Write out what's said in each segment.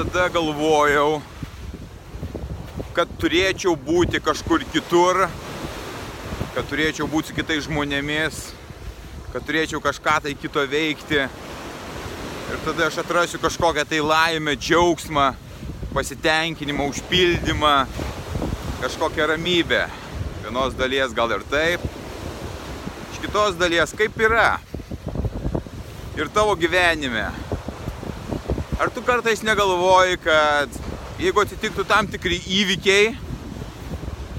Visada galvojau, kad turėčiau būti kažkur kitur, kad turėčiau būti su kitais žmonėmis, kad turėčiau kažką tai kito veikti. Ir tada aš atrasiu kažkokią tai laimę, džiaugsmą, pasitenkinimą, užpildymą, kažkokią ramybę. Vienos dalies gal ir taip, iš kitos dalies kaip yra. Ir tavo gyvenime Ar tu kartais negalvoji, kad jeigu atsitiktų tam tikri įvykiai,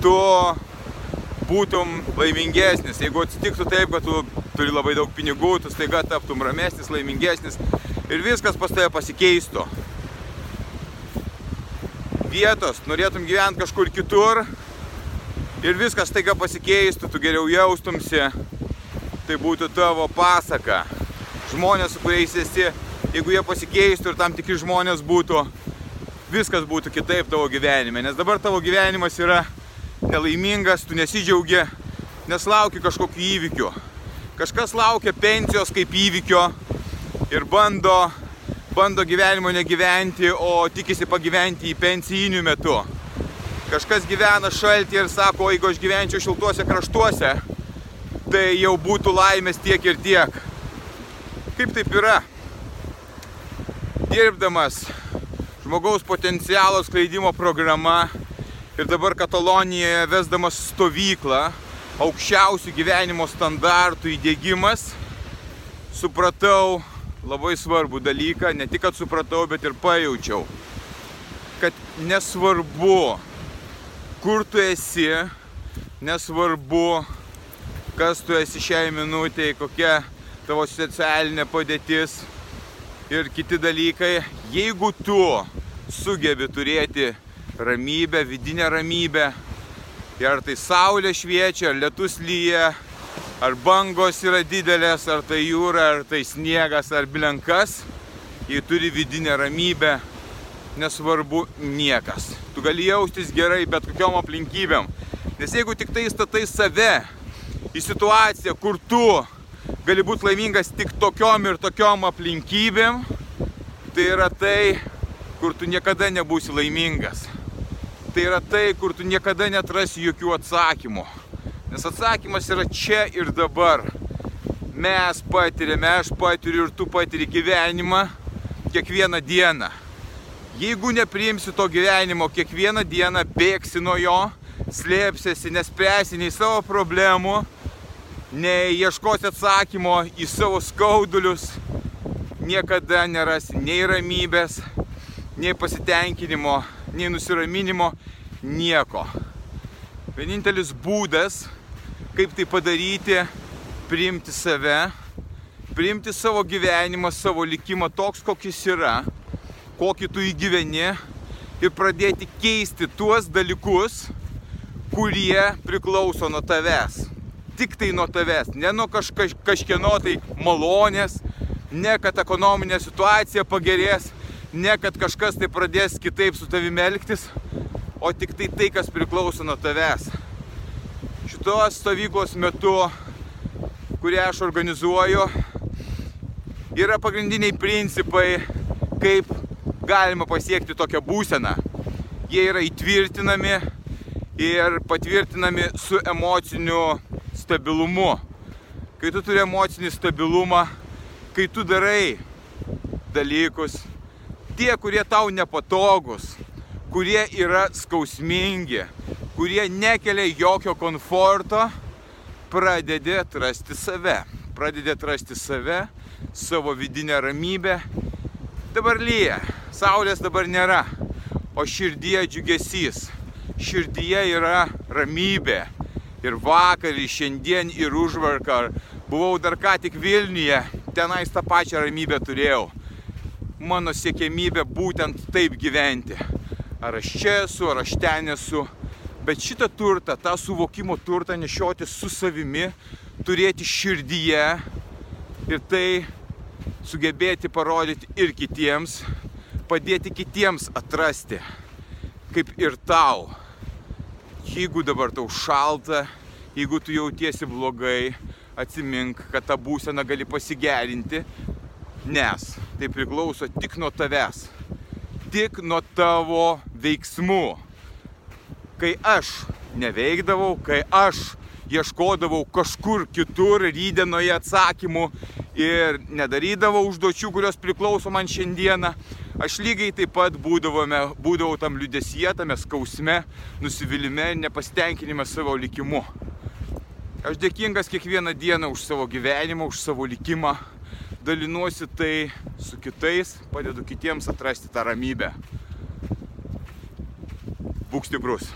tu būtum laimingesnis. Jeigu atsitiktų taip, kad tu turi labai daug pinigų, tu staiga taptum ramesnis, laimingesnis ir viskas pas tave pasikeistų. Vietos, norėtum gyventi kažkur kitur ir viskas staiga pasikeistų, tu geriau jaustumsi, tai būtų tavo pasaka. Žmonės, su kuriais esi jeigu jie pasikeistų ir tam tikri žmonės būtų, viskas būtų kitaip tavo gyvenime. Nes dabar tavo gyvenimas yra nelaimingas, tu nesidžiaugi, nes lauki kažkokiu įvykiu. Kažkas laukia pensijos kaip įvykio ir bando, bando gyvenimo negyventi, o tikisi pagyventi į pensijinių metu. Kažkas gyvena šaltį ir sako, jeigu aš gyvenčiau šiltuose kraštuose, tai jau būtų laimės tiek ir tiek. Kaip taip yra? Dirbdamas žmogaus potencialo skleidimo programa ir dabar Katalonijoje vesdamas stovyklą aukščiausių gyvenimo standartų įdėgymas, supratau labai svarbų dalyką, ne tik kad supratau, bet ir pajaučiau, kad nesvarbu, kur tu esi, nesvarbu, kas tu esi šiai minutiai, kokia tavo socialinė padėtis, ir kiti dalykai. Jeigu tu sugebi turėti ramybę, vidinę ramybę, tai ar tai saulė šviečia, ar lietus lyja, ar bangos yra didelės, ar tai jūra, ar tai sniegas, ar blenkas, jei turi vidinę ramybę, nesvarbu niekas. Tu gali jaustis gerai bet kokiom aplinkybėm. Nes jeigu tik tai statai save į situaciją, kur tu gali būti laimingas tik tokiom ir tokiom aplinkybėm, tai yra tai, kur tu niekada nebūsi laimingas. Tai yra tai, kur tu niekada netrasi jokių atsakymų. Nes atsakymas yra čia ir dabar. Mes patiriame, aš patiriu ir tu patiri gyvenimą kiekvieną dieną. Jeigu nepriimsi to gyvenimo, kiekvieną dieną bėgsi nuo jo, slėpsiesi, nespręsi nei savo problemų, nei ieškosi atsakymo į savo skaudulius, niekada nerasi nei ramybės, nei pasitenkinimo, nei nusiraminimo, nieko. Vienintelis būdas, kaip tai padaryti, priimti save, priimti savo gyvenimą, savo likimą toks, kokis yra, kokį tu įgyveni ir pradėti keisti tuos dalykus, kurie priklauso nuo tavęs tik tai nuo tavęs, ne nuo kažka, kažkieno tai malonės, ne kad ekonominė situacija pagerės, ne kad kažkas tai pradės kitaip su tavimi elgtis, o tik tai tai, kas priklauso nuo tavęs. Šitos stovyklos metu, kurią aš organizuoju, yra pagrindiniai principai, kaip galima pasiekti tokią būseną. Jie yra įtvirtinami ir patvirtinami su emociniu stabilumu. Kai tu turi emocinį stabilumą, kai tu darai dalykus, tie, kurie tau nepatogus, kurie yra skausmingi, kurie nekelia jokio komforto, pradedi atrasti save. Pradedi atrasti save, savo vidinę ramybę. Dabar lyja, saulės dabar nėra, o širdyje džiugesys. Širdyje yra ramybė, ir vakar, ir šiandien, ir užvarkar. Buvau dar ką tik Vilniuje, tenais tą pačią ramybę turėjau. mano siekiamybė būtent taip gyventi. Ar aš čia esu, ar aš ten esu. Bet šitą turtą, tą suvokimo turtą nešioti su savimi, turėti širdyje ir tai sugebėti parodyti ir kitiems, padėti kitiems atrasti, kaip ir tau. Jeigu dabar tau šalta, jeigu tu jautiesi blogai, atsimink, kad tą būseną gali pasigerinti, nes tai priklauso tik nuo tavęs, tik nuo tavo veiksmų. Kai aš neveikdavau, kai aš ieškodavau kažkur kitur rydenoje atsakymų ir nedarydavau užduočių, kurios priklauso man šiandieną, aš lygiai taip pat būdavome, būdavau tam liudesyje, tame skausme, nusivylimė nepasitenkinime savo likimu. Aš dėkingas kiekvieną dieną už savo gyvenimą, už savo likimą, dalinuosi tai su kitais, padedu kitiems atrasti tą ramybę. Būk stiprus.